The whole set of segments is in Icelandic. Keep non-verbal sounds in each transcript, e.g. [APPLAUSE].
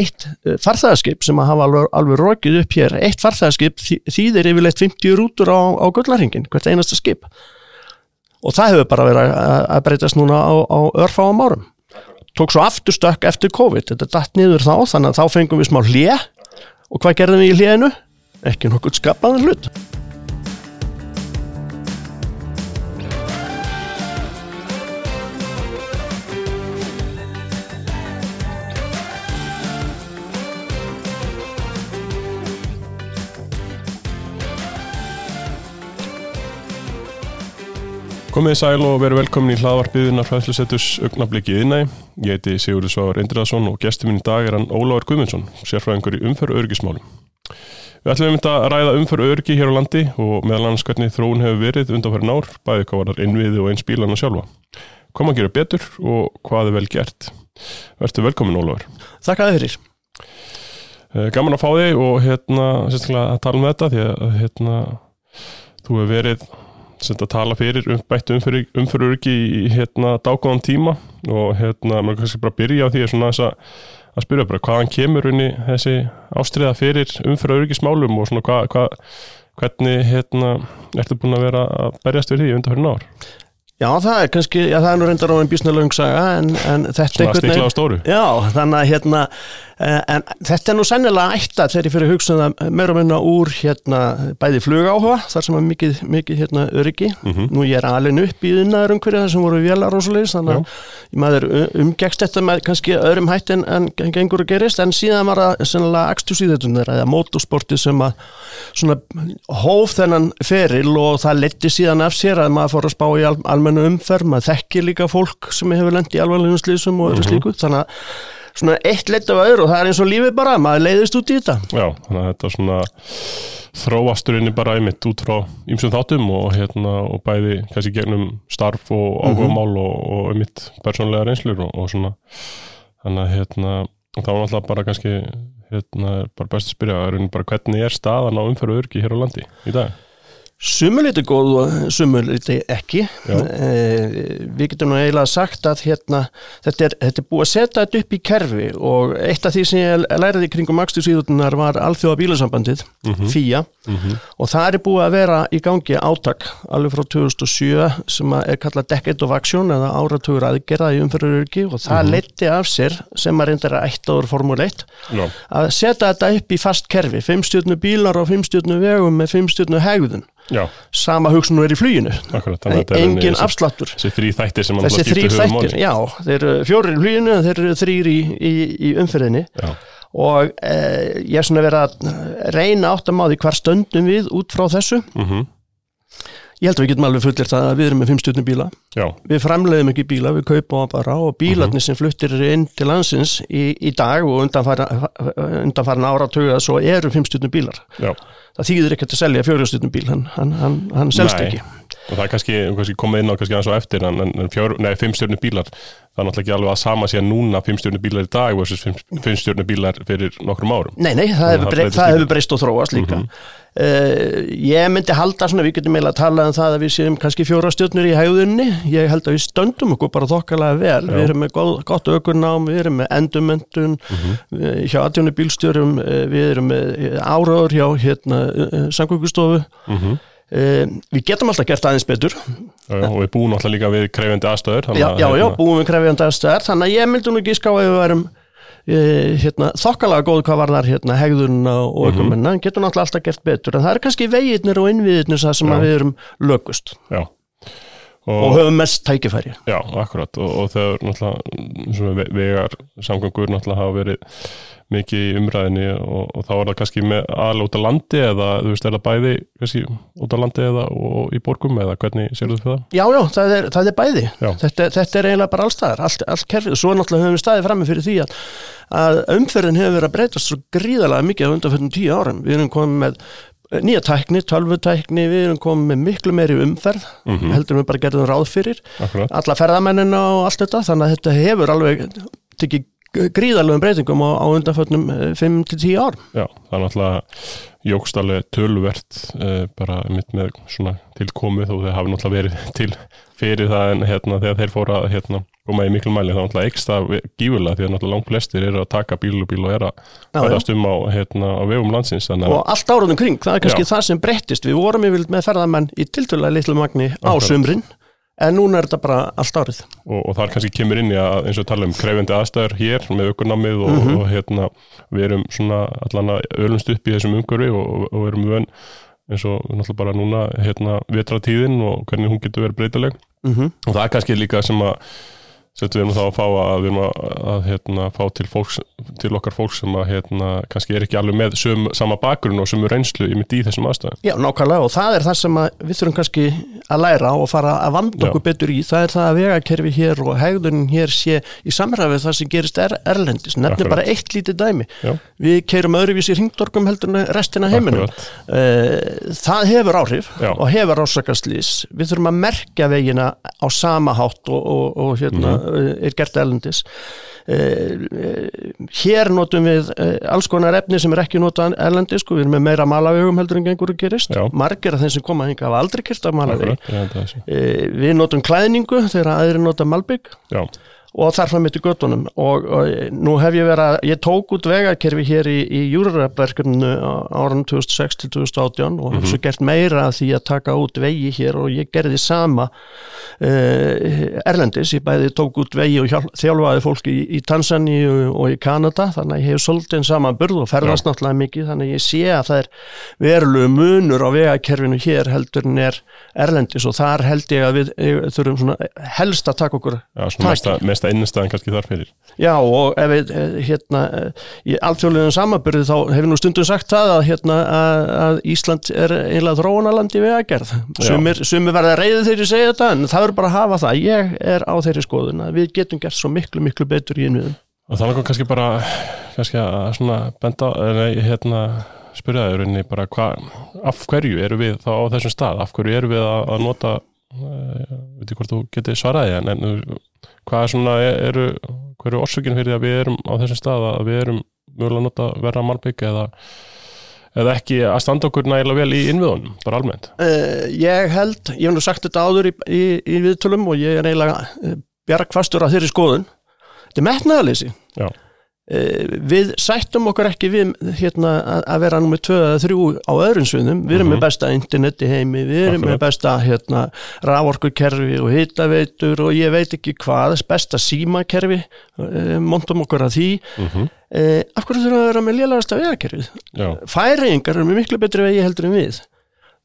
eitt farþæðarskip sem að hafa alveg, alveg rokið upp hér, eitt farþæðarskip þýðir yfirleitt 50 rútur á, á gullarhingin, hvert einasta skip. Og það hefur bara verið að breytast núna á, á örfáum árum. Tók svo aftur stökk eftir COVID. Þetta datt niður þá, þannig að þá fengum við smá hlið og hvað gerðum við í hliðinu? ekki nokkuð skapaðan hlut Komið í sæl og veru velkomin í hlaðvarpiðunar fræðslusettus augnablikkið innæg. Ég heiti Sigurður Sváður Indriðarsson og gestur minn í dag er hann Óláður Guðmundsson, sérfræðingur í umföru örgismálum. Við ætlum um að ræða umföru örgi hér á landi og meðal annars hvernig þróun hefur verið undanfæri nár, bæði hvað var þar innviði og eins bílana sjálfa. Kom að gera betur og hvað er vel gert. Verður velkomin Óláður. Þakka þið fyrir. Gaman að fá þig og hérna, að tala um þetta því að hérna, þú hefur verið að tala fyrir um, bættu umfyrirurki í hérna dágóðan tíma og hérna maður kannski bara byrja á því að, að spyrja bara hvaðan kemur unni þessi ástriða fyrir umfyrirurkismálum og svona hva, hva, hvernig hérna ertu búin að vera að berjast við því undan fyrir nár? Já, það er kannski, já, það er nú reyndar á einn bísnalöngsaga en, en þetta er einhvern veginn... Já, þannig að hérna, en þetta er nú sennilega ætta þegar ég fyrir hugsaða meira og minna úr hérna bæði flugáhuga, þar sem er mikið, mikið hérna öryggi. Mm -hmm. Nú ég er alveg upp í unnaður umhverju þar sem voru vélar og svo leiðis, þannig að maður umgekst þetta með kannski öðrum hætt en, en gengur að gerist, en síðan var það sennilega axtusíðutunir eða motorsporti sem að svona hóf þennan feril og það letti síðan af sér að maður fór að spá í al almennu umferð, maður þekkir líka fólk sem hefur lendið í alvarlegum slísum og öðru mm -hmm. slíku, þannig að svona eitt leitt af öðru og það er eins og lífið bara, maður leiðist út í þetta. Já, þannig að þetta er svona þróasturinni bara einmitt út frá ýmsum þáttum og hérna og bæði kannski gegnum starf og áhugamál mm -hmm. og, og einmitt persónlega reynslur og, og svona þannig að hérna þá er alltaf bara kannski hérna bara best að spyrja, bara hvernig er staðan á umferðu örki hér á landi í dag? Sumuliti góð og sumuliti ekki eh, við getum nú eiginlega sagt að hérna, þetta, er, þetta er búið að setja þetta upp í kerfi og eitt af því sem ég læriði kringum axtursýðunar var alþjóða bílasambandið, mm -hmm. FIA mm -hmm. og það er búið að vera í gangi átak alveg frá 2007 sem er kallað Decade of Action eða áratugur aðgerða í umfyrirurki og það mm -hmm. leti af sér sem að reynda að eitt áður Formule 1 Já. að setja þetta upp í fast kerfi, 5 stjórnu bílar og 5 stjórnu vegum með 5 stjórnu hegðun Já. sama hugsun er í fluginu Akkurat, engin afsláttur þessi þrý þættir sem þessi þrý þættir, já, þeir eru fjórir í fluginu þeir eru þrýr í, í, í umferðinni já. og eh, ég er svona verið að reyna átt að máði hvar stöndum við út frá þessu mm -hmm. Ég held að við getum alveg fullir það að við erum með fimm stjórnum bíla já. við framleiðum ekki bíla, við kaupum bara og bílarnir mm -hmm. sem fluttir inn til landsins í, í dag og undanfarin áratögu að svo eru fimm stjórnum bílar já það þýðir ekkert að selja fjórjastutnum bíl hann, hann, hann, hann selst Nei. ekki og það er kannski, kannski komið inn á kannski aðeins á eftir en fjór, nei, fimmstjörnum bílar það er náttúrulega ekki alveg að sama sé að núna fimmstjörnum bílar í dag versus fimmstjörnum bílar fyrir nokkrum árum Nei, nei, það hefur breyst, og þróast líka mm -hmm. uh, ég myndi halda svona, við getum meila að tala um það að við séum kannski fjóra stjörnur í hægðunni ég held að við stöndum okkur bara þokkalega vel Já. við erum með góð, gott aukurnám, við erum með endumöndun mm -hmm. hjá atjónu bílstjörum eh, við erum með áraður hjá hérna, eh, samkvöggustofu mm -hmm. Uh, við getum alltaf gert aðeins betur. Já, já, og við búum alltaf líka við krefjandi aðstöður já, já, já, hérna... búum við krefjandi aðstöður þannig að ég myndi nú ekki ská að við værum uh, hérna, þokkalega góð hvað var þar hérna, hegðunna og ökumenna mm -hmm. getum alltaf alltaf gert betur en það er kannski vegiðnir og innviðirnir það sem við erum lögust og, og höfum mest tækifæri. Já, akkurat. Og, og þau náttúrulega vegar samgangur náttúrulega hafa verið mikið í umræðinni og, og þá er það kannski aðal út á landi eða þú veist, er það bæði kannski út á landi eða og í borgum eða hvernig sér þú fyrir það? Já, já, það er, það er bæði. Þetta, þetta er eiginlega bara allstaðar, allt, allt kerfið. Og svo náttúrulega höfum við staðið fram með fyrir því að, að umferðin hefur verið að breytast svo gríðalega mikið á undanfjöldum tíu árum. Við erum komið með nýja tækni, tölvutækni, við erum komið með miklu meiri umferð, mm -hmm. heldur við bara gerðum ráð fyrir, Akkurat. alla ferðamennina og allt þetta, þannig að þetta hefur alveg tekið gríðarlegum breytingum á, á undanfötnum 5-10 ár. Já, það er náttúrulega jógst alveg tölvert uh, bara mitt með svona tilkomið og þeir hafi náttúrulega verið [LAUGHS] til fyrir það en hérna þegar þeir fóra hérna, koma í miklu mæli þá náttúrulega eksta gífulega því að náttúrulega langt flestir eru að taka bíl og bíl og er að ferðast um á, hérna, á vegum landsins. Og allt áraðum kring, það er kannski já. það sem breyttist. Við vorum yfirlega með ferðamenn í tiltölulega litlu magni á sumrin en núna er þetta bara allt árið og, og þar kannski kemur inn í að eins og tala um krefendi aðstæður hér með ökurnamið og, mm -hmm. og hérna við erum svona allan að öllumst upp í þessum umhverfi og, og erum vön eins og náttúrulega bara núna hérna vetratíðin og hvernig hún getur verið breytileg mm -hmm. og það er kannski líka sem að Settum við erum þá að fá að við erum að, að hérna, fá til, fólks, til okkar fólk sem að hérna, kannski er ekki alveg með sum, sama bakgrunn og sumu reynslu í mitt í þessum aðstæðum. Já, nákvæmlega og það er það sem við þurfum kannski að læra og fara að vanda okkur betur í. Það er það að vegakerfi hér og hegðunin hér sé í samræfið það sem gerist er, erlendis. Nefnir bara eitt lítið dæmi. Já. Við keirum öðruvísi hringdorgum heldur en restina heiminum. Akkurat. Það hefur áhrif Já. og hefur ásakaslís. Við þurfum að merkja vegina á sama hátt og, og, og hérna, er gert elendis eh, eh, hér notum við eh, alls konar efni sem er ekki notað elendis, sko, við erum með meira malavegum heldur en gengur að gerist, Já. margir af þeim sem koma hinga hafa aldrei kert af malaveg við notum klæðningu þegar aðri nota malbygg Já og þarf að mitt í göttunum og, og nú hef ég verið að, ég tók út vegakerfi hér í, í júrarverkefninu áran 2006 til 2018 og hef mm -hmm. svo gert meira að því að taka út vegi hér og ég gerði sama uh, Erlendis, ég bæði tók út vegi og hjálp, þjálfaði fólki í, í Tansani og, í Kanada þannig að ég hef svolítið saman burð og ferðast Já. náttúrulega mikið þannig að ég sé að það er verulegu munur á vegakerfinu hér heldur en er Erlendis og þar held ég að við þurfum helst að taka okkur Já, mesta einnstæðan kannski þar fyrir. Já og ef við eh, hérna í alþjóðlegum samaburði þá hefur nú stundum sagt það að, hérna, að Ísland er einlega þróunarlandi við að gerð. Sumir, sumir verða reyðið þegar ég segja þetta en það er bara að hafa það. Ég er á þeirri skoðun að við getum gert svo miklu miklu betur í innviðum. Og þannig að kannski bara kannski að svona benda nei, hérna spyrja það í rauninni bara hvað, af hverju eru við þá á þessum stað, af hverju eru við að, að nota, veit ég hvort þú getið svaraði en, en hvað er svona, eru, hvað eru orsökinn fyrir að við erum á þessum stað að við erum mögulega að nota verra malbygg eða, eða ekki að standa okkur nægilega vel í innviðunum, bara almennt? Uh, ég held, ég hef nú sagt þetta áður í, í, í viðtölum og ég er eiginlega uh, bjargfastur að þeirri skoðun. Þetta er metnaðalýsi Já. Eh, við sættum okkur ekki við hérna, að vera nummið 2-3 á öðrum sviðum, við erum mm -hmm. með besta internet í heimi, við erum Akkurat. með besta hérna, rávorkukerfi og hitaveitur og ég veit ekki hvað besta símakerfi eh, montum okkur að því. Mm -hmm. eh, af hverju þurfum við að vera með lélægast af vegakerfið færingar eru miklu betri vegi heldur en við.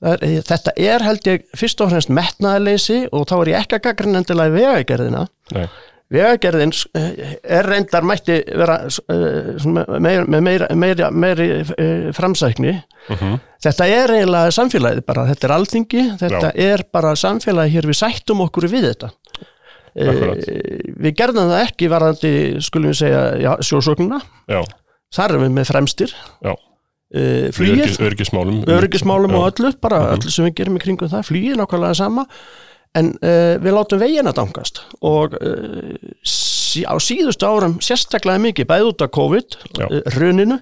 Er, eh, þetta er held ég fyrst og fremst metnaðaleysi og þá er ég ekki að gaggra nendilega í vegagerðina. Nei Vegagerðin eh, er reyndar mætti vera eh, með meira, meira, meiri eh, framsækni. Uh mhm. -huh. Þetta er eiginlega samfélagið bara, þetta er alþingi, þetta Já. er bara samfélagið hér við sættum okkur við þetta. Akkurat. Við gerðum það ekki varðandi, skulum við segja, sjósögnuna. Þar erum við með fremstir. Já. Flýið. Örgismálum. Örgismálum og öllu, bara uh mhm. -huh. öllu sem við gerum í kringum það. Flýið nákvæmlega sama en uh, við látum veginn að dangast og uh, sí, á síðustu árum sérstaklega mikið bæð út af COVID, uh, runinu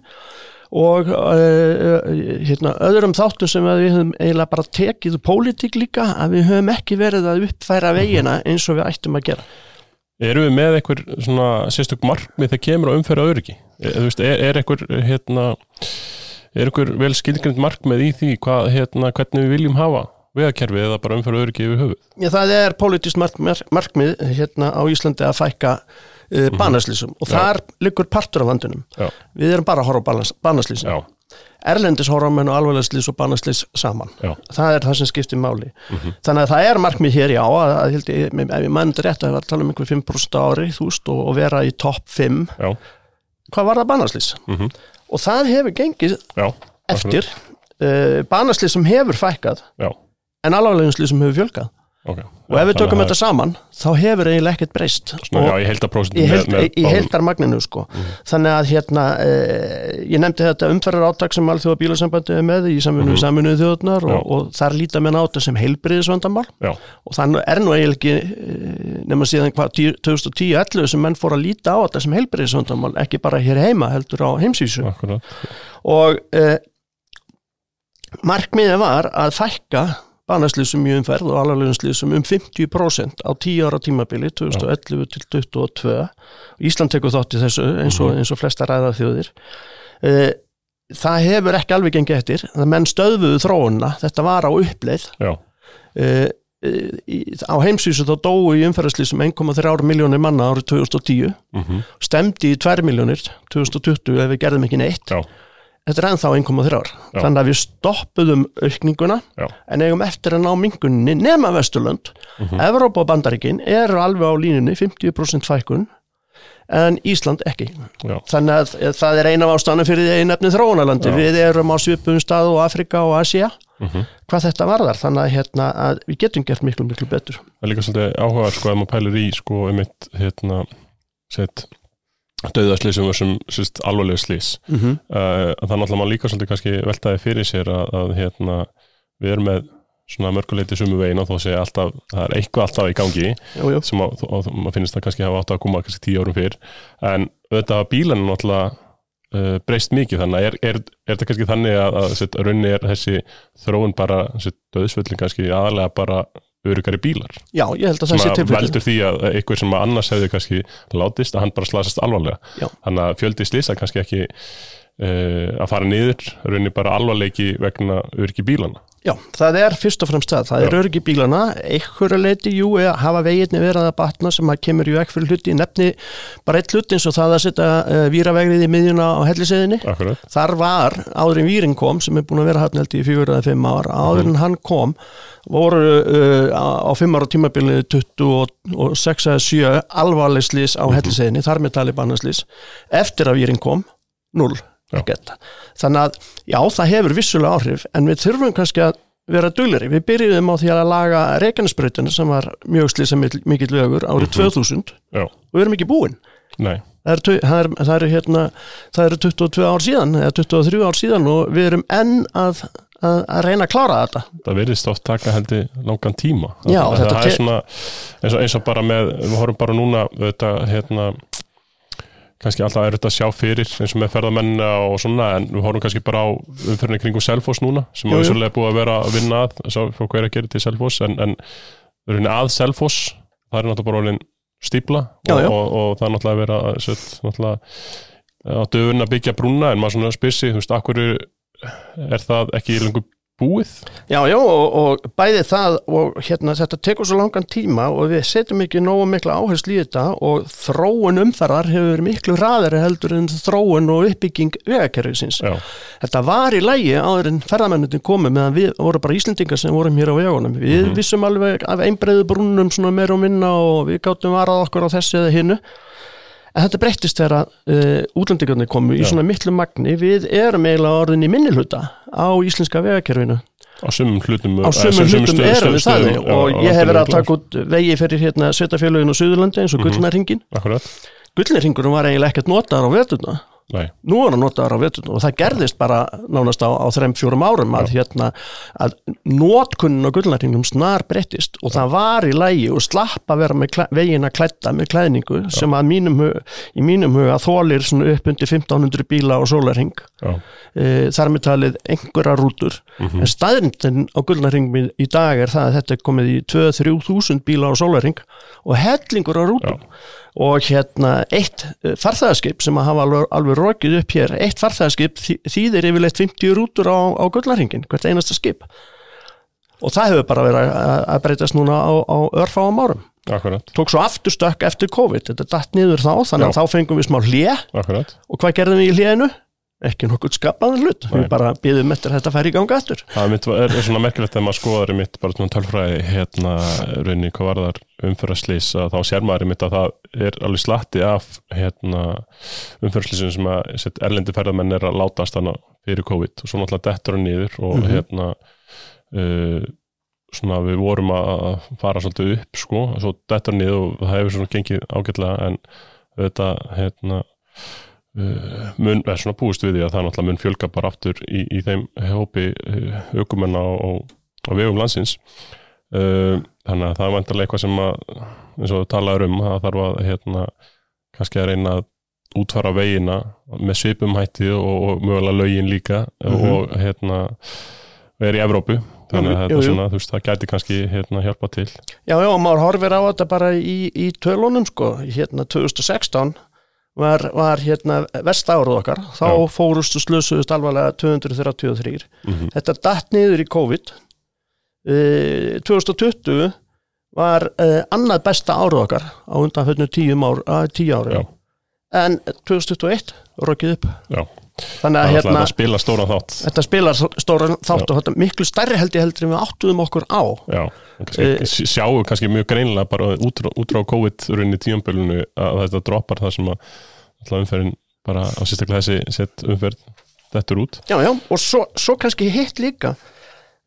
og hérna, öðrum þáttum sem við höfum eiginlega bara tekið pólitík líka að við höfum ekki verið að uppfæra mhm. veginna eins og við ættum að gera. Erum við með einhver svona sérstök markmið þegar kemur á umferða öryggi? Er, er, er einhver hérna, er einhver vel skilgrind markmið í því hvað, hérna, hvernig við viljum hafa vegakerfið eða bara umfæra öryggi yfir höfuð? Já, það er politist mark, markmið hérna á Íslandi að fækka uh, banaslýsum og Já. þar liggur partur af vandunum. Já. Við erum bara að horfa á banaslýsum. Erlendis horfa menn og alvegleslýs og banaslýs saman. Já. Það er það sem skiptir máli. Mm -hmm. Þannig að það er markmið hér já, að, að, að, ef ég mannir rétt að við varum að tala um einhver 5% ári, þú veist, og, og vera í topp 5. Hvað var það banaslýs? Mm -hmm. Og það hefur gengið eftir uh, banaslýs sem hefur fækkað. Já en alvarleginsli sem hefur fjölgað okay. og ef við tökum þetta saman þá hefur eiginlega ekkert breyst að í, heldarmagninu sko. mm. þannig að hérna eh, ég nefndi þetta umferðar áttak sem alþjóða bílasambandi er með í samfunnu mm -hmm. saminuðu þjóðunar og, og þar líta menn á þetta sem heilbriðisvandamál og þannig er nú eiginlega ekki eh, nema síðan hvað 2010-11 sem menn fór að líta á þetta sem heilbriðisvandamál ekki bara hér heima heldur á heimsvísu Akkurat. og eh, markmiðið var að fækka banarslýsum í umferð og alvarlegunslýsum um 50% á 10 ára tímabili 2011 til 2022 Ísland tekur þátt í þessu eins og, eins og flesta ræða þjóðir. Eh, það hefur ekki alveg gengið eftir það menn stöðuðu þróunna þetta var á uppleið. Já. Eh, á heimsvísu þá dói í umferðarslýsum 1,3 miljónir manna árið 2010 mm -hmm. stemdi í 2 miljónir 2020 ef við gerðum ekki neitt. Já þetta er ennþá 1,3 ár þannig að við stoppuðum aukninguna Já. en eigum eftir að ná mingunni nema Vesturlönd, mm -hmm. Evrópa og Bandaríkin eru alveg á línunni 50% fækkun en Ísland ekki Já. þannig að það er eina ástæðan fyrir því einefni þróunarlandi, Já. við erum á svipum stað og Afrika og Asia mm -hmm. hvað þetta varðar, þannig að, hérna, að við getum gert miklu miklu betur Það er líka svolítið áhugaður sko að maður pælir í sko um eitt hérna sett döðaslýsum og sem sérst alvarlega slýs mm -hmm. uh, er náttúrulega maður líka svolítið kannski veltaði fyrir sér að, að hérna, við erum með svona mörguleiti sumu veginn og þó sé alltaf, það er eitthvað alltaf í gangi jú, jú. sem að, og maður finnst það kannski hafa átt að koma kannski tíu árum fyrr en auðvitað að bílanu náttúrulega uh, breyst mikið þannig er, er, er þetta kannski þannig að, að, að raunni er þessi þróun bara döðsvöldin kannski aðalega bara örugari bílar. Já, ég held að það sé tilfellið. veldur því að einhver sem annars hefði kannski látist að hann bara slasast alvarlega. Já. þannig að fjöldi slisa kannski ekki uh, að fara niður raunni bara alvarleiki vegna öryggi bílana Já, það er fyrst og fremst það, það er Já. öryggi bílana, einhverja leiti, jú, eða hafa veginni verið að batna sem að kemur í vekk fyrir hluti, nefni bara eitt hlut eins og það að setja uh, víravegrið í miðjuna á helliseðinni. Akkurat, Þar var, áður en vírin kom, sem er búin að vera hann held í fjögur eða fimm ár, áður en hann kom, voru uh, á fimm ára tímabilið 26 eða 7 alvarlegslís á helliseðinni, þar með tali bannaslís, eftir að vírin kom, 0. Ekkert. Þannig að, já, það hefur vissulega áhrif, en við þurfum kannski að vera dugleri. Við byrjuðum á því að laga Reykjanesbreytuna sem var mjög slýsa mikill vegur árið 2000 já, og við erum ekki búin. nei Það eru, það eru, hérna, það eru 22 ár síðan eða 23 ár síðan og við erum enn að, að, að reyna að klára þetta. það verðist oft taka heldur langan tíma Já, það, það er svona eins og, eins og bara með, við horfum bara núna þetta, hérna kannski alltaf er þetta að sjá fyrir eins og með ferðamennina og svona en við horfum kannski bara á umferðinni kringum Selfoss núna sem Jú, að jú. vissulega er búið að vera að vinna að sá fólk er að gera til Selfoss en, en erum að Selfoss það er náttúrulega bara orðin stípla og, já. og, og það er náttúrulega að vera að set, náttúrulega að byggja brúna en maður svona spyr sig, þú veist, akkur er það ekki lengur búið? Já, já, og, og bæði það og hérna þetta tekur svo langan tíma og við setjum ekki nógu mikla áherslu í þetta og þróun umferðar hefur miklu hraðari heldur en þróun og uppbygging vegakerfisins. Já, Þetta var í lægi áður en ferðamennin komið meðan við vorum bara Íslendingar sem vorum hér á vegunum. Við Mhm. vissum alveg af einbreiðu brúnum svona meir og minna og við gáttum varað okkur á þessu eða hinnu. En þetta breyttist þegar uh, útlendingarnir komu í svona miklu magni. Við erum eiginlega orðin í minnihluta á íslenska vegakerfinu. á sumum hlutum Á eh, sumum hlutum stöð- erum við það og ég hef verið að taka út vegi fyrir hérna sveitafélagin og Suðurlandi eins og Mhm. Gullnarringin. Akkurat, Gullnarringurinn var eiginlega ekkert notaðar á veturna. Nei, Nú er hann notaðar á veturna og það gerðist bara nánast á, á þreim fjórum árum að hérna að notkunnin á Gullnarringnum snar breyttist og það var í lægi og slapp að vera með klæ, vegina klætta með klæðningu sem að mínum, í mínum huga þólir upp undir 1500 bíla á sólarring. já, e, þar með talið einhverja rútur. Mhm. en staðrindin á gullnaringmi í dag er það að þetta er komið í 2-3 þúsund bíla á sólaring og hellingur á rútum og hérna eitt eh, farþegaskip sem að hafa alveg, alveg rokið upp hér eitt farþegaskip þý- þýðir yfirleitt 50 rútur á, á gullnaringin hvert einasta skip. Og það hefur bara verið að, að breytast núna á, á örfáum árum. Akkurat, tók svo aftur stökk eftir COVID þetta datt niður þá, þannig að Já. þá fengum við smá akkurat. Og hvað gerðum við í hléinu? Ekki nokkuð skapaðan hlut Nei. við bara býðum eftir að þetta færi í ganga aftur Það er, er svona merkilegt þegar maður skoðar í mitt bara svona tölfræði hérna rauninni hvað var þar umfyrarslýs að þá sér maður í mitt að það er alveg slatti af hérna umfyrarslýsum sem að erlendi ferðamenn er að látast hana fyrir COVID og svo náttúrulega dettur hann niður og Mhm. hérna uh, svona við vorum að fara svolítið upp sko, svo dettar niður og það hefur svona gengið ágætlega en þetta hérna mun, er svona búist við því að það náttúrulega mun fjölga bara aftur í, í þeim hópi aukumenn á, á, á vegum landsins uh, þannig að það er vantarlega eitthvað sem að eins og þú talaður um, það þarf að hérna, kannski að reyna að útfara veginna með svipum hætti og, og mögulega lögin líka mm -hmm. og hérna verið í Evrópu þannig að þetta svona, þú veist, það gæti kannski hérna hjálpa til. Já, já, og maður horfir á þetta bara í, í tölunum sko, hérna 2016 var, var hérna vest árið okkar, þá já. fórustu slösuðust alvarlega 233 mm -hmm. þetta datt niður í COVID. E, 2020 var e, annað besta árið okkar á undan höfnu tíu ári en 2021 rökkið upp. Já, þannig að hérna þetta spila stóra þátt. Þetta spila stóra þátt Já. og þetta miklu stærri held ég heldur en við áttuðum okkur á. Já, kannski, e sjáum kannski mjög greinlega bara út, út á COVID-urinn í tíumbölinu að þetta droppar það sem að alltaf umferðin bara á sérstaklega þessi sett umferð þetta er út. Já, já, og svo, svo kannski hitt líka.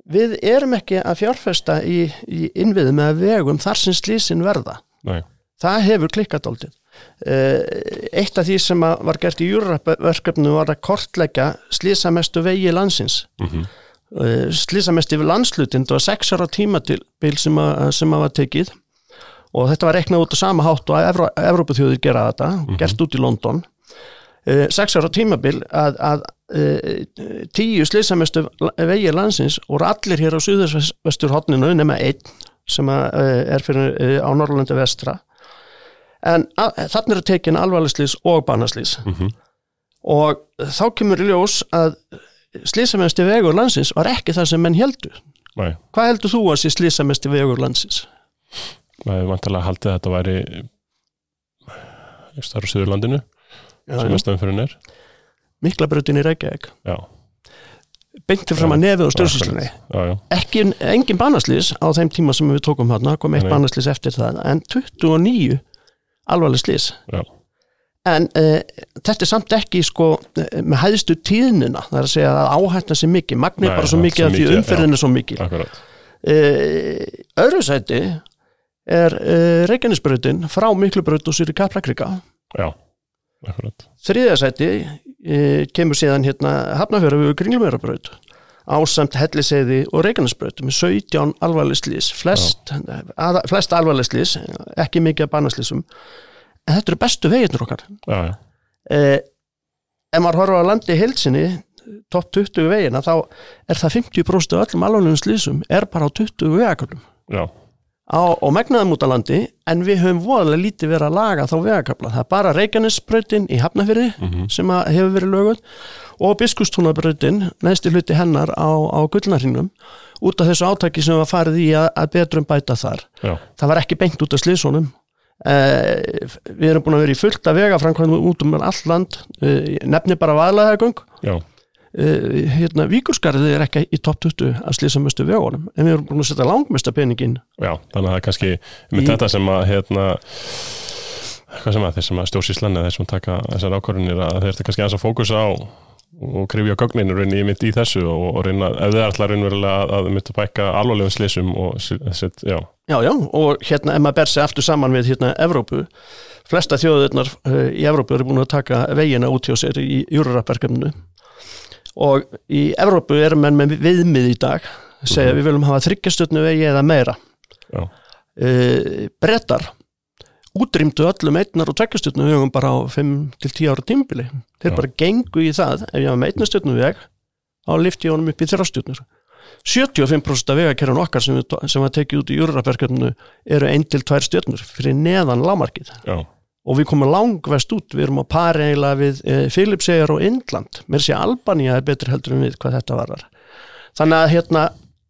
Við erum ekki að fjárfesta í, í innviðum eða vegum þar sem slísin verða. Nei. það hefur klikkat aldrei Eh, eitt af því sem var gert í júrverkefnu var að kortleggja slísamestu vegi landsins mm -hmm. slísamestu landslutin það var sex ára tímabil sem að, sem að var tekið og þetta var reknað út á sama hátt og að Evrópaþjóðir gera þetta, mm -hmm. gert út í London eh, sex ára tímabil að, að tíu slísamestu vegi landsins voru allir hér á Suðursvestur hodninu nema einn sem er fyrir á Norrlandi vestra en þannig er að tekina alvarleslýs og barnaslýs mm -hmm. og þá kemur í ljós að slýsamennsti vegur landsins var ekki það sem menn heldur Nei. hvað heldur þú að sé slýsamennsti vegur landsins? Það er vantilega að halda að þetta væri starf Suðurlandinu já, sem mestamfyrin er. Miklabröðin í Reykjavík. Já beinti fram að nefið og stjórnsíslunni ekki engin barnaslýs á þeim tíma sem við tókum hérna, kom eitt barnaslýs eftir það en 29 alvarleg slís en uh, þetta er samt ekki sko með hæðstu tíðnina það er að segja að áhætna sér mikið magnir bara svo mikið af því umferðinu svo mikið uh, öðru sæti er uh, Reykjanesbröðin frá Miklubröð og já, akkurat. Þriðja sæti kemur síðan hérna Hafnafjörðu við Kringlumerabröð ásamt Helliseiði og Reykjanesbröð með 17 alvarleg slís flest, flest alvarleg slís ekki mikið af barnaslísum en þetta eru bestu veginnur okkar. Já, já. Eh, ef maður horfa á landi heilsinni topp 20 vegina þá er það 50% af öllum alvarlegum slísum er bara á 20 vegaköflum á, og megnaðum út á landi en við höfum voðalega lítið verið að laga þá vegaköfla það er bara Reykjanesbröðin í Hafnafjörði mm -hmm. sem hefur verið lögut og biskustúnabröðin næsti hluti hennar á, á gullnarhingnum út af þessu átæki sem var farið í að, að betrum bæta þar. Já. það var ekki beint út af slísunum Eh, við erum búin að vera í fullt að vega framkvæmum út um all land. Eh, nefni bara vaðlaðagung eh, hérna Víkurskarðið er ekki í topp 20 að slýsa mestu vegunum en við erum búin að setja langmesta peningin Já, þannig að það er kannski með í... þetta sem að hérna hvað sem að þeir sem að stjórnsíslan eða þeir sem taka þessar ákvarðunir að þeir eru kannski aðeins að fókusa á og krifja gögnin í mitt í þessu og, og reyna, ef þið alltaf raunverulega að, að mynda að bæka alvarlegum slísum og set, já. já, já, og hérna ef maður ber sig aftur saman við hérna Evrópu, flesta þjóðurnar uh, í Evrópu eru búin að taka veginna út hjá sér í júrarapverkefnu og í Evrópu erum menn með viðmið í dag segja mm -hmm. við viljum hafa þryggjastötnu vegi eða meira uh, brettar útrýmdu öllum einnar og tveggjastjórnum vegum bara á 5-10 ára tímbili þeir Já. bara gengu í það ef ég hafa með einnastjórnum veg þá lifti ég honum upp í þrjástjórnur 75% af vegakerfun okkar sem, við, sem var tekið út í júrarverkefnu eru 1-2 stjórnur fyrir neðan lámarkið Já. og við komum langvest út, við erum á pari eiginlega við e, Filipsegar og Indland. Mér sé Albania er betri heldur en við hvað þetta varar þannig að hérna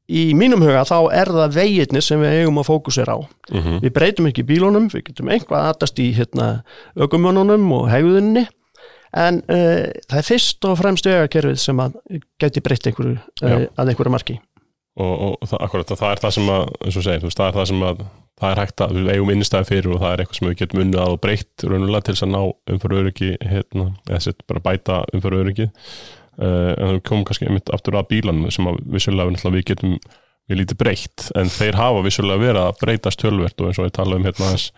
í mínum huga þá er það veginnir sem við eigum að fókusera á. Mm -hmm. við breytum ekki bílunum, við getum einhvað aðtast í hérna, ökumönunum og hegðunni en uh, það er fyrst og fremst auðakerfið sem að geti breytt einhverju, uh, að einhverju marki. Og, og það, akkurat, það er það sem að, eins og segir, veist, það er það sem að það er hægt að við eigum innstæði fyrir og það er eitthvað sem við getum unnað og breytt raunulega til þess að ná umfyrir öryggi hérna, eða sett bara bæta umfyrir öryggi en við komum kannski einmitt aftur að bílan sem að vissulega við getum mjög lítið breytt en þeir hafa vissulega verið að breytast tölvert og eins og við tala um hérna aðeins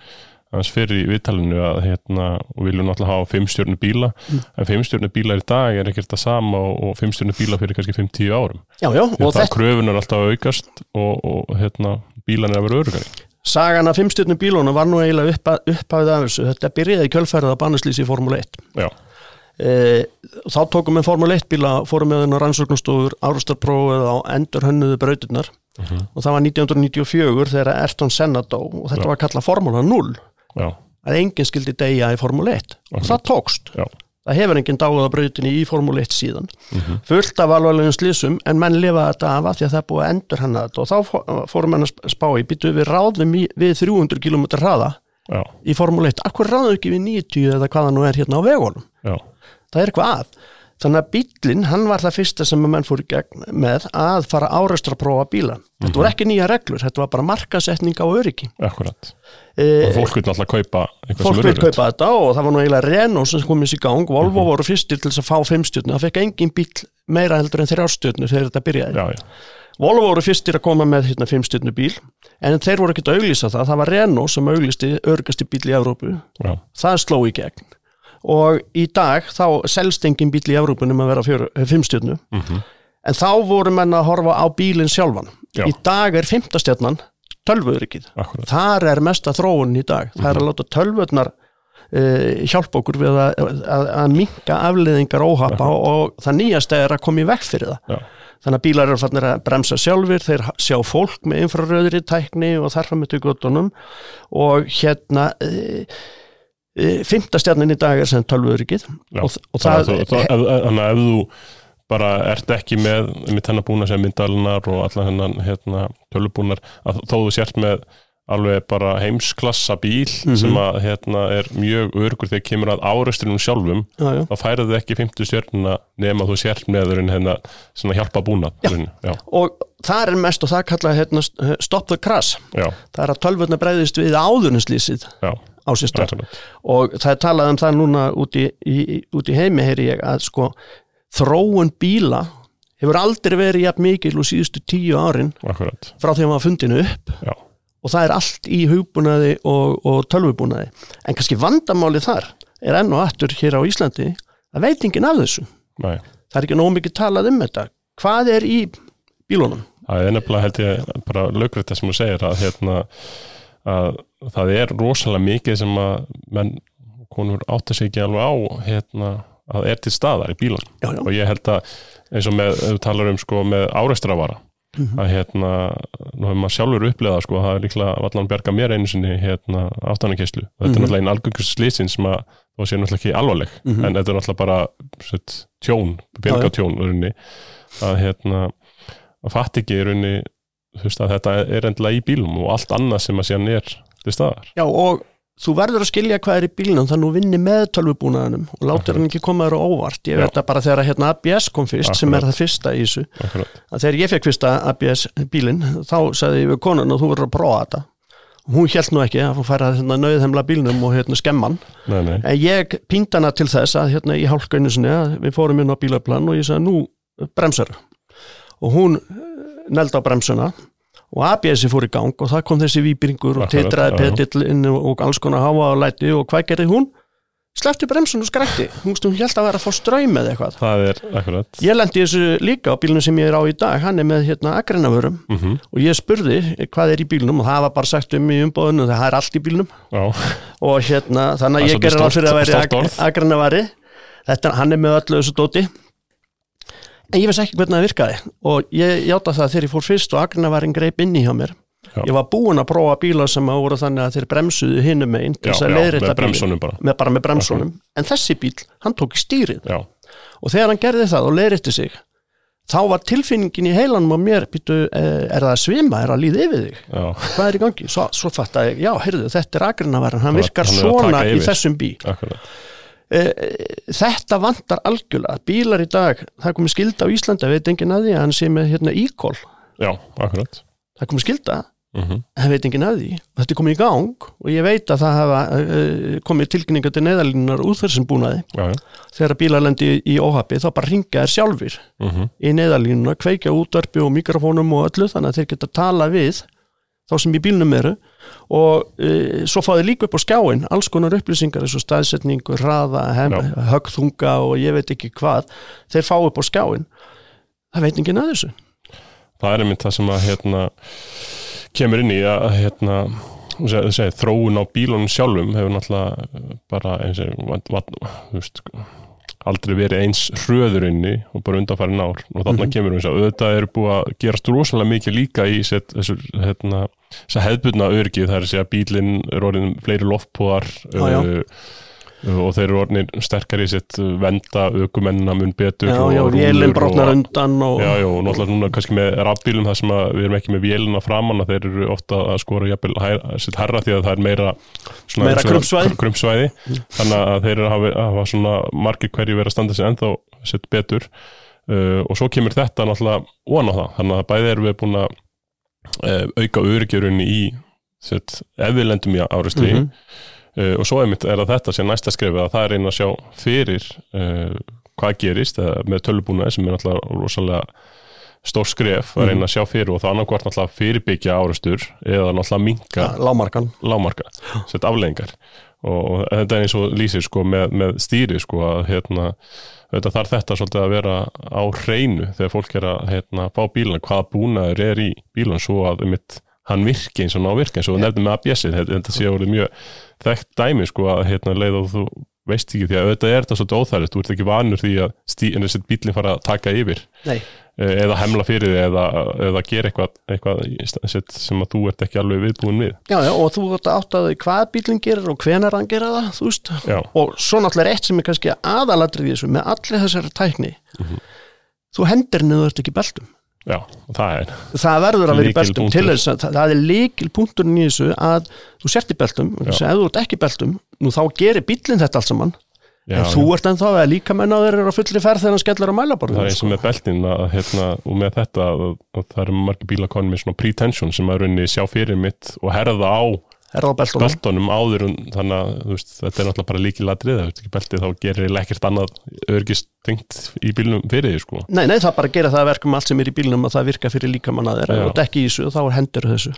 aðeins fyrir í viðtalinu að hérna, og viljum náttúrulega hafa fimmstjörnu bíla Mm. en fimmstjörnu bílar í dag er ekkert það sama og, og fimmstjörnu bíla fyrir kannski 5-10 árum Já, já, og þetta, kröfun er alltaf aukast og, og hérna, bílan er að vera örugari sagan af fimmstjörnum bílunum var nú eiginlega upp, upphafið af þessu. Þetta byrjaði kjölfærið að bannislýsi í Formule 1. já, E, þá tókum við Formule 1 bíla, fórum með hennar rannsóknastofur, árastarprófið á endur hönnuðu brautirnar og það var 1994 þegar Ayrton Senna dó og þetta Já. var kallað Formula 0 já, að enginn skildi deyja í Formule 1 og það tókst. já, Það hefur enginn á brautinni í Formule 1 síðan. Mhm. Fullt af alvarlegum slísum en menn lifa þetta af að því að það búið að endur hann þetta og þá fó- fórum menn að sp- spá í býtu við ráðum í, við 300 km hraða í Formule 1. Akkur ráðum við ekki við 90 eða hvaða nú er hérna á vegunum? Það er eitthvað að. Þannig að bílinn, hann var það fyrsta sem að menn fór í gegn með að fara áreistra að prófa bíla. Þetta voru ekki nýja reglur, þetta var bara markasetning á öryggi. akkurat E, og fólk vil náttúrulega kaupa fólk sem vil öruggast. kaupa þetta og það var nú eiginlega Renault sem komið sér í gang, Volvo voru fyrstir til þess að fá fimmstjörnu, það fekk engin bíl meira heldur en þrjárstjörnu þegar þetta byrjaði. já, já, Volvo voru fyrstir að koma með hérna, fimmstjörnu bíl, en þeir voru ekkert að auglýsa það, það var Renault sem auglýsti örgasti bíl í Evrópu, já, það sló í gegn og í dag þá selst engin bíl í Evrópunum að vera fjör, fimmstjörnu, Mhm. en þá voru menn að horfa á bílinn sjálfan. Já. Í dag er fimmtastjörnan akkurat Þar er mesta þróun í dag. Það er að láta tölvurnar uh, hjálpa okkur við að, að, að minka afleðingar óhappa og, og það nýjasta er að koma í vekk fyrir það. já, Þannig að bílar eru fannir að bremsa sjálfur, þeir sjá fólk með infraröðri tækni og þarfum með tökutunum og hérna uh, uh, fimmtastjarnin í dag er sem tölvuðryggið já. og, og það, þannig að ef þú bara ert ekki með mitt hennar búna sem myndalunar og allan hennan hérna, tölubúnar að þó þú sért með alveg bara heimsklassa bíl Mhm. sem að hérna, er mjög örgur þegar kemur að árestrinum sjálfum já, já. þá færðu þið ekki 50 stjörnuna nema þú sért með þurrin hérna, svona hjálpa búna já. Og það er mest og það kalla hérna, stop the crash það er að tölvurnar breyðist við áðunislýsið já, á sér stöð og það er talað um það núna út í, í, út í heimi heyri ég að sko þróun bíla hefur aldrei verið jafn mikil úr síðustu tíu árin akkurat. frá því að maður fundinu upp. Já, og það er allt í hugbúnaði og, og tölvubúnaði. En kannski vandamáli þar er enn og aftur hér á Íslandi það veit enginn af þessu. Næ það er ekki nóg mikið talað um þetta. Hvað er í bílunum? Það er nefnilega held ég bara lögrætt það sem þú segir að, hérna, að það er rosalega mikið sem að menn, konur átta sig ekki alveg á hérna, að er til staðar í bílan já, já, og ég held að eins og með, við talar um sko með áreistravara Mhm. að hérna, nú hefur maður sjálfur upplegað sko, það er líklega allan bjarga mér einu sinni hérna aftanarkeslu og þetta Mhm. er náttúrulega einn algengust slýsin sem að það sé náttúrulega ekki alvarleg Mhm. en þetta er náttúrulega bara sveit, tjón, bjarga tjón rauninni, að hérna að fatt ekki þú veist að þetta er endilega í bílum og allt annað sem að er til staðar. Já og þú verður að skilja hvað er í bílunum þannig að þú vinni með tölvubúnaðinum og látir hann ekki koma þér á óvart. Ég veit það bara þegar hérna ABS kom fyrst sem er Akkurat. það fyrsta í þessu. Akkurat. að þegar ég fekk fyrsta ABS bílinn þá sagði ég við konan að þú verður að prófa þetta. Og hún held nú ekki að færa hérna nauðhemla bílnum og hérna skemman. Nei, nei, en ég pínt hana til þess að hérna í hálfgöinu sinni að við fórum inn á bílaplan og ég sagði nú bremsar. Og hún neld á bremsuna og ABS-i fór í gang og það kom þessi výbringur og já. petillinn og alls konar háa og læti. Og hvað gerði hún? Slefti bremsun og skrætti hún, hún held að vera að fá ströym eða eitthvað. Það er akkurat. Ég lendi þessu líka á bílunum sem ég er á í dag, hann er með hérna agreinavörum mm og ég spurði hvað er í bílunum og það var bara sagt um í umbóðinu það er allt í bílunum Já, og hérna þannig að ég gerir ráð fyrir að vera þetta, hann er með öllu þessu dóti en ég veist ekki hvernig það virkaði. Og ég játa það þegar ég fór fyrst og agreinavarin greip inn í hjá mér Já. ég var búinn að prófa bíla sem að voru þannig að þeir bremsuðu að já leiðrétta með bremsunum bara. Með, bara með bremsunum. En þessi bíl, hann tók í stýrið. Já, og þegar hann gerði það og leiðrétti sig þá var tilfinningin í heilanum á mér býtu, er það að svima, er það að líða yfir þig? Já, hvað er í gangi, svo, svo fatt að já, heyrðu, þetta er agrinaværin, hann Hann- virkar svona í þessum bíl. Akkurat. Eh, þetta vantar algjörlega. Bílar í dag, það komið skilda á Íslanda veit enginn að því að hann sé með hérna e-call. Já, akkurat. Það komið skilda, mhm, en veit enginn að því. Og þetta er komið í gang og ég veit að það hafa uh, komið tilkynninga til neðalínunar úr þessum búnaði. Já, já, þegar bílalendi í óhafi þá bara ringa þær sjálfur mhm, í neðalínuna, kveikja útvarpi og mikrofónum og öllu þannig að þeir geta tala við þá sem í bílnum eru og uh, svo fá þeir líka upp á skjáin alls konar upplýsingar eins og staðsetningu, raða, högþunga og ég veit ekki hvað. Þeir fá upp á skjáin það veit enginn að þessu. Það er einmitt það sem að hérna kemur inn í að hérna seg, seg, þróun á bílunum sjálfum hefur náttúrulega bara eins og þú veist, aldrei verið eins hröðurinni og bara undanfærin ár og þarna Mhm. kemur eins og auðvitað er búið að gerast rosalega mikið líka í þessu hérna, þessu hefðbundna örgið það er að bílinn er orðin fleiri já. uh, og þeir eru orðin sterkari í sitt venda aukumennina mun betur já, já, og- brotnar undan og Já, já, og náttúrulega núna kannski með rafbílum þar sem við erum ekki með vélina framan að þeir eru ofta að skora jafnvel hæ- sitt herra því að það er meira svona, Meira krumpsvæði. kr- krumpsvæði. þannig að þeir eru að hafa, hafa svona margir hverju verið að standa sig ennþá sitt betur uh, og svo kemur þetta náttúrulega von á það, þannig að bæði erum við búin að uh, auka öryggjörunni í sitt, ef við lendum í áristri Mhm. Uh, og svo einmitt er að þetta sé næsta skrefið að það er einn að sjá fyrir uh, hvað gerist með tölubúnaði sem er náttúrulega rosalega stór skref að reyna að sjá fyrir og það annarkvart náttúrulega fyrirbyggja árastur eða náttúrulega minka ja, lámarkan lámarka, sett afleðingar og, þetta er eins og lýsir sko með, með stýri sko að hérna þetta þarf þetta svolítið að vera á hreinu þegar fólk er að hérna, fá bíluna hvaða búnaður er í bílun svo að mitt, hann virki eins og ná virki eins og nefnum með ABS-ið, þetta, þetta sé orðið mjög þekkt dæmi sko að hérna leið og þú veist ekki því að auðvitað er þetta svolítið óþærið, þú ert ekki vanur því að stí, bílinn fara að taka yfir Nei, eh, eða hemla fyrir þig eða, eða gera eitthvað, eitthvað sem að þú ert ekki alveg viðbúin við. Já, já, og þú átt að hvað bílinn gerir og hvenar hann gera það, þú veist. Já, og svo náttúrulega eitt sem er kannski aðalatrið í þessu með allir þessari tækni. Mhm. þú hendir þú ert ekki beltum já, það er það verður að vera í beltum til þess að það, það er líkil punkturinn í þessu að þú sért í beltum, þess að ef þú ert ekki í beltum nú þá gerir bílinn þetta allt saman. Já, en þú ert ennþá að líka menn á þeir eru á fulli ferð þegar hann skellir á það mælaborðinu er eins og með beltin að, hérna, og með þetta að, að það eru margir bíla konum með svona pretension sem að raunni sjá fyrir mitt og herða er það á beltunum? Beltunum áður þannig að veist, þetta er náttúrulega bara er ekki beltið þá gerir ekkert annað örgist tengt í bílnum fyrir því sko. Nei, nei, það bara gera það að verkum allt sem er í bílnum að það virka fyrir líkamann að þeirra Já. og ekki í þessu og þá er hendur þessu.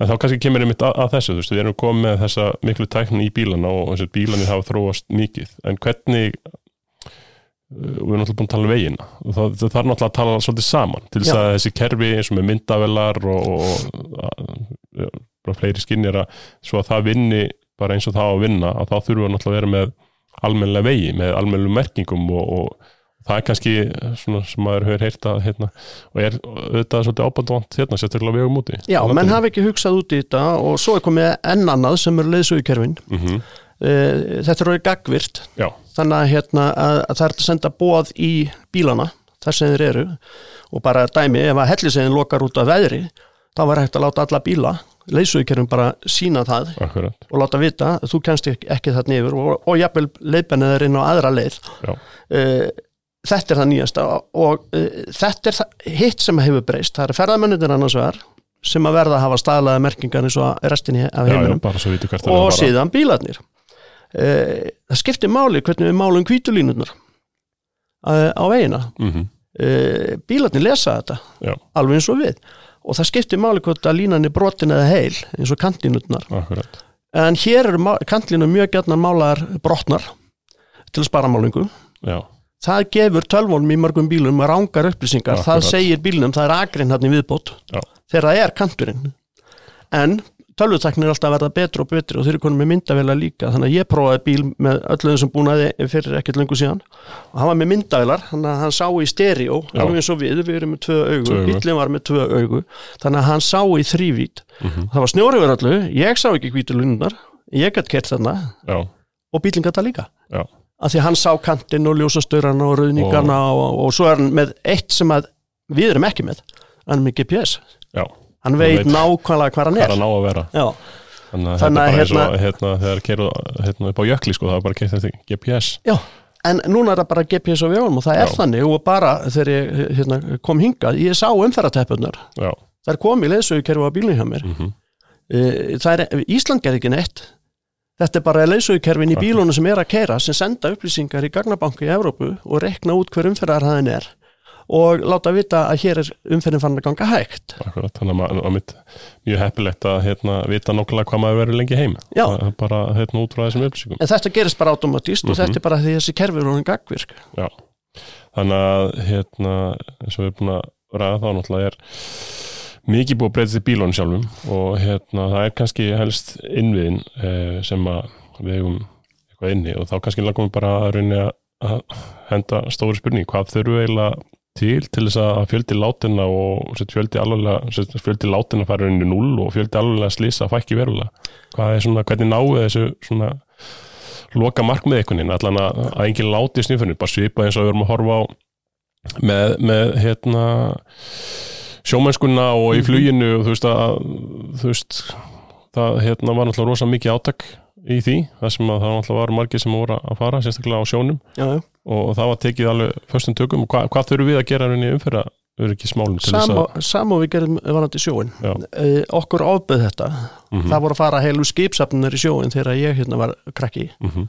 En þá kannski kemur einmitt að, að þessu, þú veist, við erum komið með þessa miklu tækni í bílana og þessi bílanir hafa þróast mikið, en hvernig uh, og við erum náttúrulega búin að tala um vegina og það, það þarf náttúrulega að tala svolítið saman til þess að þessi kerfi eins og með myndavelar og, og ja, bara fleiri skinnir að svo að það vinni bara eins og það á að vinna að þá þurfum við náttúrulega að vera með almennilega vegi, með almennilegum merkingum og, og það er kannski svona sem maður hefur heyrt að hérna, og er auðvitað svolítið ábandvant hérna, sérstaklega vegum úti. Já, menn hafa ekki hugsað út í þetta og svo er komið enn annað sem eru leiðsögukerfin. Mm Þetta er orðið gagvirt Já, þannig að, hérna, að, að það er að senda bóð í bílana þar sem þeir eru og bara dæmi ef að hellisegin lokar út af veðri þá var hægt að láta alla bíla leiðsögukerfin bara sína það akkurat. og láta vita að þú kennst ekki, ekki þarna yfir og, og jafnvel leiðbennið er inn á aðra leið. Já. Eh, þetta er það nýjasta og uh, þetta er það, hitt sem hefur breyst það er ferðamennir annars vegar sem að verða að hafa staðlaða merkingar eins og restinni af já, já, heiminum það er og síðan bílarnir. Uh, það skiptir máli hvernig við málum kvítulínurnar uh, á veginna Mhm, uh, bílarnir lesa þetta Já. alveg eins og við og það skiptir máli hvort að línan er brotin eða heil eins og kantlínurnar akkurat. En hér eru kantlínur mjög gætna málar brotnar til að spara málingu já, það gefur tölvónum í mörgum bílum rángar upplýsingar, Akkurat. það segir bílnum það er agrinn hann í viðbót. Já. þegar það er kanturinn. En tölvutaknir er alltaf að verða betri og betri og þeir eru konum með myndavela líka. Þannig að ég prófaði bíl með öllu þessum búnaði fyrir ekkert lengur síðan. Og hann var með myndavelar, þannig að hann sá í stereo alveg eins og við, við erum með tvö augu, bílinn var með tvö augu þannig að hann sá í þrývít Mhm. það var snjóri yfir öllu, ég sá ekki hvítulunar ég gætt kert þarna já, og bílinn gætt það líka. Já, að því hann sá kantinn og ljósastöðrana og rauðningana og, og, svo er hann með eitt sem að við erum ekki með hann með GPS, já hann veit, veit nákvæmlega hvað hann hvað er. er að ná að vera. Já, þannig að þetta að er bara eins og hérna- hérna, þegar keru hérna, upp á jökli sko, það er bara keitt þetta GPS já En núna er það bara GPS á vegunum og það er Já. þannig og bara þegar ég hérna, kom hingað, ég sá umferðateppunar já, það er komið leysögukerfi á bílunum hjá mér. Mm -hmm. Er, Ísland gerði ekki neitt. Þetta er bara leysögukerfin í bílunum sem er að keira sem senda upplýsingar í gagnabanku í Evrópu og rekna út hver umferðar það er og láta vita að hér er umferðin fann að ganga hægt. Akkurat, þannig að maður mitt mjög heppilegt að hérna, vita nokkula hvað maður verið lengi heim Já. Er bara hérna, út frá þessum upplýsingum. En þetta gerist bara automatist og Mhm. þetta er bara því þessi kerfi er honum gagvirk Já, þannig að hérna, eins og við erum búin að ræða þá náttúrulega er mikið búið að breyta til bílunum sjálfum og hérna, það er kannski helst innviðin eh, sem að við hefum eitthvað inni og þá kannski langum við bara að að henda stóri spurning, hvað þurfum við eiginlega til til þess að fjöldi látina og fjöldi alveg fjöldi látina fara í null og fjöldi alveg slýsa fækki verulega. Hvað er svona, hvernig náu þessu svona loka markmið einhvern veginn, allan að, að enginn láti í snýfunni, bara svipa eins og við erum að horfa á með, með hérna sjómennskuna og í fluginu og þú veist að þú veist, það hérna var náttúrulega rosa mikið átak í því, það sem að það náttúrulega var margir sem voru að fara, sérstaklega á sjónum. Já, já. Og það var tekið alveg förstum tökum. Og hva, hvað þurfum við að gera henni umfyrir öryggi smálum til þess að sam og við gerum varandi sjóin Já. uh, okkur ábyrð þetta. Mhm. það voru að fara heilu skipsafnir í sjóin þegar ég hérna var krakki. Mhm.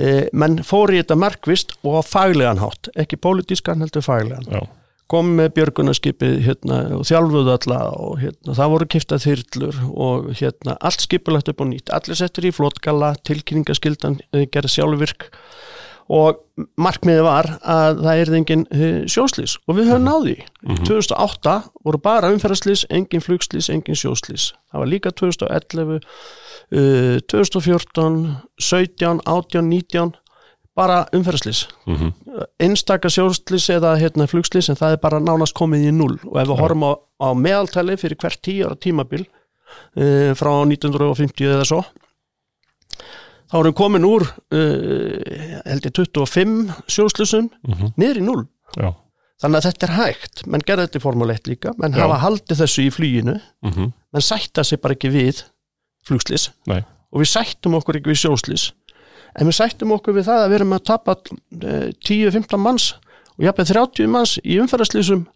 uh, menn fór í þetta markvist og á faglegan hátt, ekki pólitískan heldur faglegan. Já, kom með björgunarskipið hérna, og þjálfuðu alla og hérna, það voru kiftað þyrlur og hérna, allt skipulagt upp og nýtt. Allir settur í flotgalla, tilkynningaskildan uh, gerði sjálfvirk og markmiðið var að það er engin uh, sjóslís og við höfum náði Mhm. 2008 voru bara umferðarslís, engin flugslís, engin sjóslís það var líka 2011 uh, 2014 17, 18, 19 bara umferðarslís mhm, einstaka sjóslís eða hérna, flugslís en það er bara nánast komið í null og ef við Já. horfum á, á meðaltali fyrir hvert tíu ára tímabil uh, frá 1950 eða svo þá erum komin úr uh, held ég 25 sjóslísum mhm, niður í null já, þannig að þetta er hægt, menn gerði þetta í Formule 1 líka. Menn Já. hafa haldið þessu í flýinu mhm, menn sætta sig bara ekki við flugslís nei, og við sættum okkur ekki við sjóslís en við sættum okkur við það að við erum að tapa eh, 10-15 manns og jafnveg 30 manns í umferðarslýsum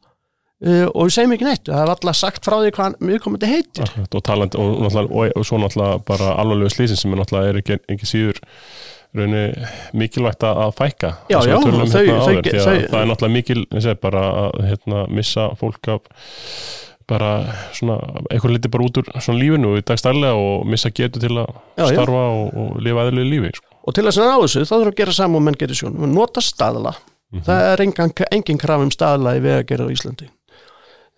uh, og við segjum ekki neitt. Það er alltaf sagt frá því hvað við komum til heitir. Akkurat, og talandi og, og, og svo náttúrulega bara alvarlegu slísin sem er náttúrulega ekki, ekki síður raunni mikilvægt að fækka. Já, já, tölum þau- hérna þau- áður, þau- það er náttúrulega mikil segi, bara að hérna, missa fólk af bara svona eitthvað liti bara út úr svona lífinu í dagstælega og missa getu til að Já, starfa og, lifa eðlilegu lífi sko. og til að ná þessu þá þurfum við að gera saman og menn gerir sjónum. Við nota staðla, Mhm. það er engin, engin kraf um staðla í vegagerð á Íslandi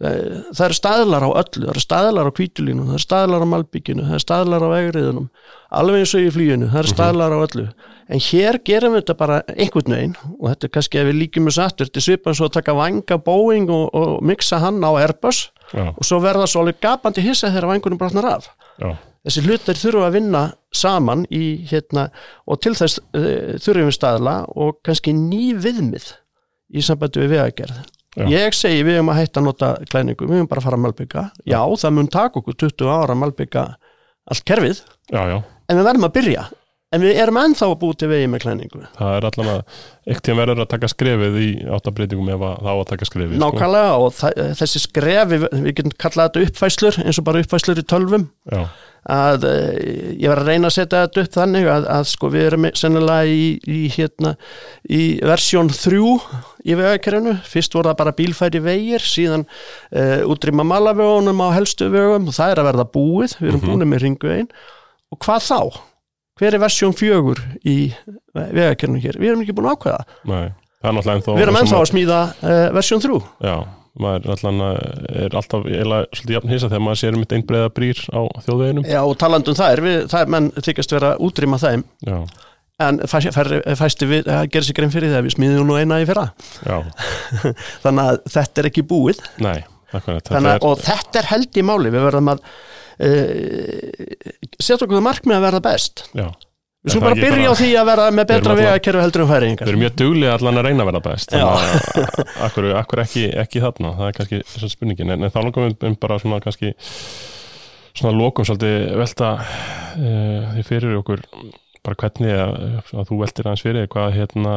það, eru staðlar á öllu það eru staðlar á kvítulínu, það eru staðlar á malbygginu það eru staðlar á vegriðunum alveg eins og í flýinu, það eru staðlar á öllu. En hér gerum við þetta bara einhvern veginn og þetta er kannski ef við líkjum þessu aftur þetta er svipað svo að taka vanga Boeing og, og mixa hann á Airbus já, og svo verða svo alveg gapandi hissa þegar vangunum brotnar af. Já, þessi hlutir þurfa að vinna saman í hérna og til þess uh, þurfum við staðla og kannski ný viðmið í sambandi við vegagerð Já. ég segi við höfum að hætta að nota klæningu, við höfum bara að fara að malbygga já, það mun taka okkur 20 ára að malbygga allt kerfið, já, já. En við verðum að byrja. En við erum ennþá að búið til vegi með klæningu það er allan að ekkert verður að taka skrefið í áttabreitingum ef að þá að taka skrefið sko. nákvæmlega og þa- þessi skref við, við getum kallað þetta uppfæslur eins og bara uppfæslur í tölvum. Já, að uh, ég var að reyna að setja þetta upp þannig að, að sko við erum sennilega í, í hérna í versjón 3 í vegakerfinu, fyrst voru það bara bílfæri vegir, síðan uh, útrýma malavögunum á helstu vögum og það er að verða búið, við erum Mhm. búin með ringu einn og hvað þá? Hver er versjón 4 í vegakerfinu hér? Við erum ekki búin að ákveða nei, það er náttúrulega ennþá við erum ennþá að- að smíða uh, versjón 3 Já, maður allan er alltaf eiginlega svolítið jafn hissa þegar maður sér um eitt einbreiða brýr á þjóðveginum. Já, og talandum það er, við, það er menn þykast vera útrýma þeim. Já, en fæ- fær- fæsti við að gera sér grein fyrir þegar við smíðum nú eina í fyrra. Já, [LAUGHS] þannig að þetta er ekki búið. Nei akkurat, og þetta er held í máli. Við verðum að uh, setja okkur það markmið að verða best. Já við það bara byrja á því að verða með Við betra alla- vegakerfi heldur en Við færingar erum mjög duglega allan að reyna að vera best þannig að akkur, akkur ekki, ekki þarna? Það er kannski svona spurningin. En, en þá langum við um bara svona kannski svona lokum svolítið velta uh, því fyrir okkur bara hvernig að, að þú veltir aðeins fyrir hvað hérna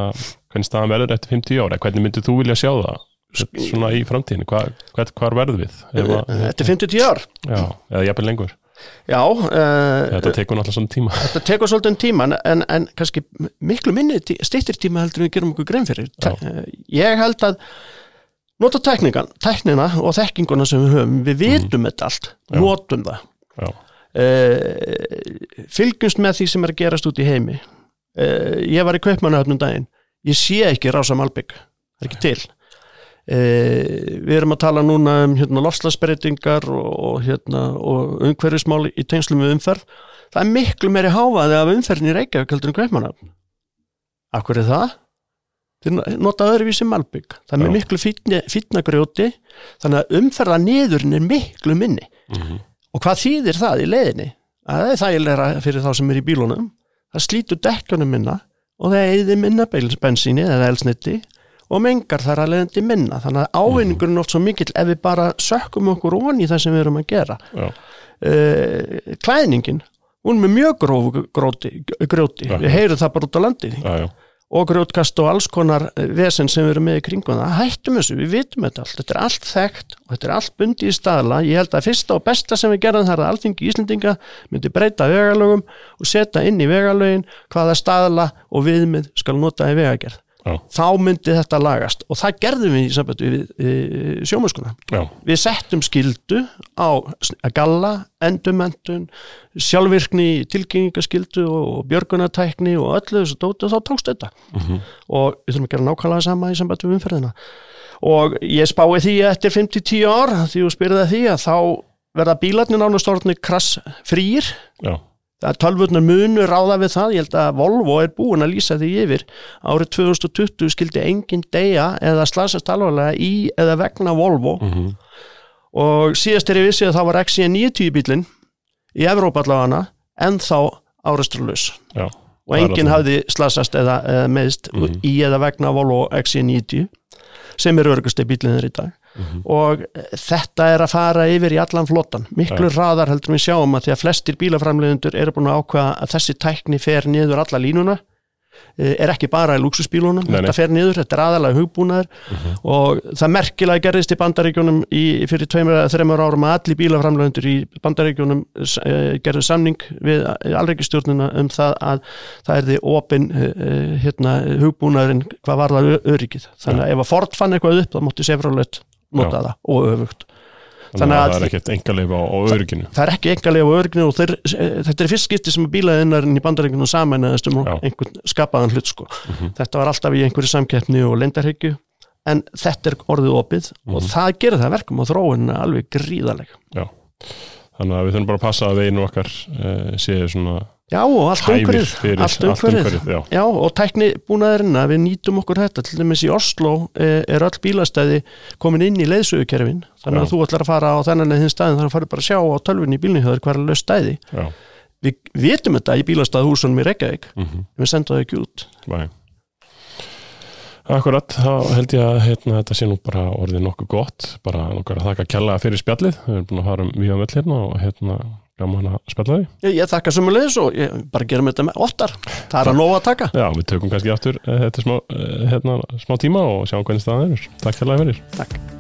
hvernig staðan verður eftir 50 ára, hvernig myndir þú vilja sjá það? Svona í framtíðinu, hvað, hvað, verður við? Ef að, Þetta er 50 ár? Já, eða jafnvel lengur Já, uh, þetta tekur náttúrulega svona tíma. þetta tekur svolítið um tíma en, en kannski miklu minni styttir tíma heldur við gerum okkur grein fyrir. Já. Eh, Ég held að nota tekningan, teknina og þekkinguna sem við höfum, við vitum þetta allt Mhm. Já. notum það. Uh, fylgjumst með því sem er að gerast út í heimi. Uh, ég var í kaupmannahöfnum daginn. Ég sé ekki Rása Malbygg það er ekki til við erum að tala núna um hérna, lofslagsbreytingar og, hérna, og umhverfismál í tengslum við umferð það er miklu meiri háfaði af umferðin í Reykjavík heldur en kaupmannahöfn Akkur er það? Þeir nota öðruvísi Malbygg það er Já. miklu fínna grjóti þannig að umferða niðurinn er miklu minni mm Og hvað þýðir það í leiðinni? Að það er þægilega fyrir þá sem er í bílunum. Það slítur dekkjunum minna og það eyði minna bensíni eða elsniti og mengar þar að leiðandi minna. Þannig að ávinningurinn er oft svo mikill ef við bara sökkum okkur ón í það sem við erum að gera. Uh, klæðningin, hún er með mjög grófu gróti, grjóti. Við heyrum það bara út á landi já, já, og grjótkast og alls konar eh, vesen sem við erum með í kringum það, hættum þessu, við vitum þetta allt, þetta er allt þekkt og þetta er allt bundið í staðla, ég held að fyrsta og besta sem við gerðum þar að alþingi Íslendinga myndi breyta vegalögum og setja inn í vegalögin hvaða staðla og viðmið skal nota í vegagerð þá myndi þetta lagast. Og það gerðum við í sambandi við e, sjómuskuna já, við settum skildu á að galla, endumendun sjálfvirkni, tilkynningaskildu og björgunatækni og öllu þessu dóti og þá tókst þetta. Mhm. og við þurfum að gera nákvæmlega sama í sambandi við umferðina. Og ég spái því að eftir 5-10 ár því þú spyrði því að þá verða bílarnir nánast orðinni krass frýr já, það er tölvurnar munu ráða við það, ég held að Volvo er búin að lýsa því yfir. Árið 2020 skildi engin deyja eða slasast alvarlega í eða vegna Volvo. Mhm, og síðast er ég vissi að það var XC90 bílinn í Evrópa allavega en þá árestralaus já, og enginn hafði slasast eða, eða meðst Mhm. í eða vegna Volvo XC90 sem er örgusti bílinnir í dag. Mhm. og eh, þetta er að fara yfir í allan flottan. Miklu hraðar heldur við sjáum að því að flestir bílaframleðendur eru búin að ákveða að þessi tækni fer niður alla línuna er ekki bara í luxusbílunum þetta fer niður, þetta er aðalega hugbúnaður og það merkilega gerðist í bandaríkjunum í, fyrir tveimur árum að allir bílaframleðendur í bandaríkjunum uh, gerðu samning við alreikistjórnuna um það að það er því opin uh, hérna, hugbúnaðurinn hvað var það öryggið. Þannig að ef að Ford fann eitthvað upp þá mótti Chevrolet nota það og öfugt þannig að að- það er ekkert engaleifa á, á örygginu það er ekki engalega á örygginu og þeir, eh, þetta er fyrst skipti sem bílaðinarinn í bandaríkjunum samanæðast um einhvern skapaðan hlut sko. Mhm. þetta var alltaf í einhverju samkeppni og lendarhyggju en þetta er orðið opið og það gerir það að verkum og þróun er alveg gríðaleg já, þannig að við þurfum bara að passa að veginu okkar uh, séu svona já og allt umhverfið allt umhverfið. já, og tækni búnaðurinn að við nýtum okkur þetta, til dæmis í Oslo eh, er öll bílastæði komin inn í leiðsögukerfin, þannig að Já. þú ætlar að fara á þennan eða hinn staðin, þannig að fara bara að sjá á tölvunni í bílnihjöður hver er löst stæði. já, Við vitum þetta í bílastæðhúsunum í Reykjavík, mhm. Við sendum það ekki út. Nei. Akkurat, þá held ég að hérna, þetta sé nú bara orðið nokkuð gott. Bara nokkar að þakka kjallaða fyrir spjallið. Við erum búin að fara um við öll hérna og hérna gaman að spjalla því Ég, ég þakka sumulegis og ég bara gerum þetta með ottar. Það er að nóga að taka. Já, við tökum kannski aftur eh, þetta smá, eh, hérna, smá tíma og sjáum hvernig staðan er Takk fyrir Takk.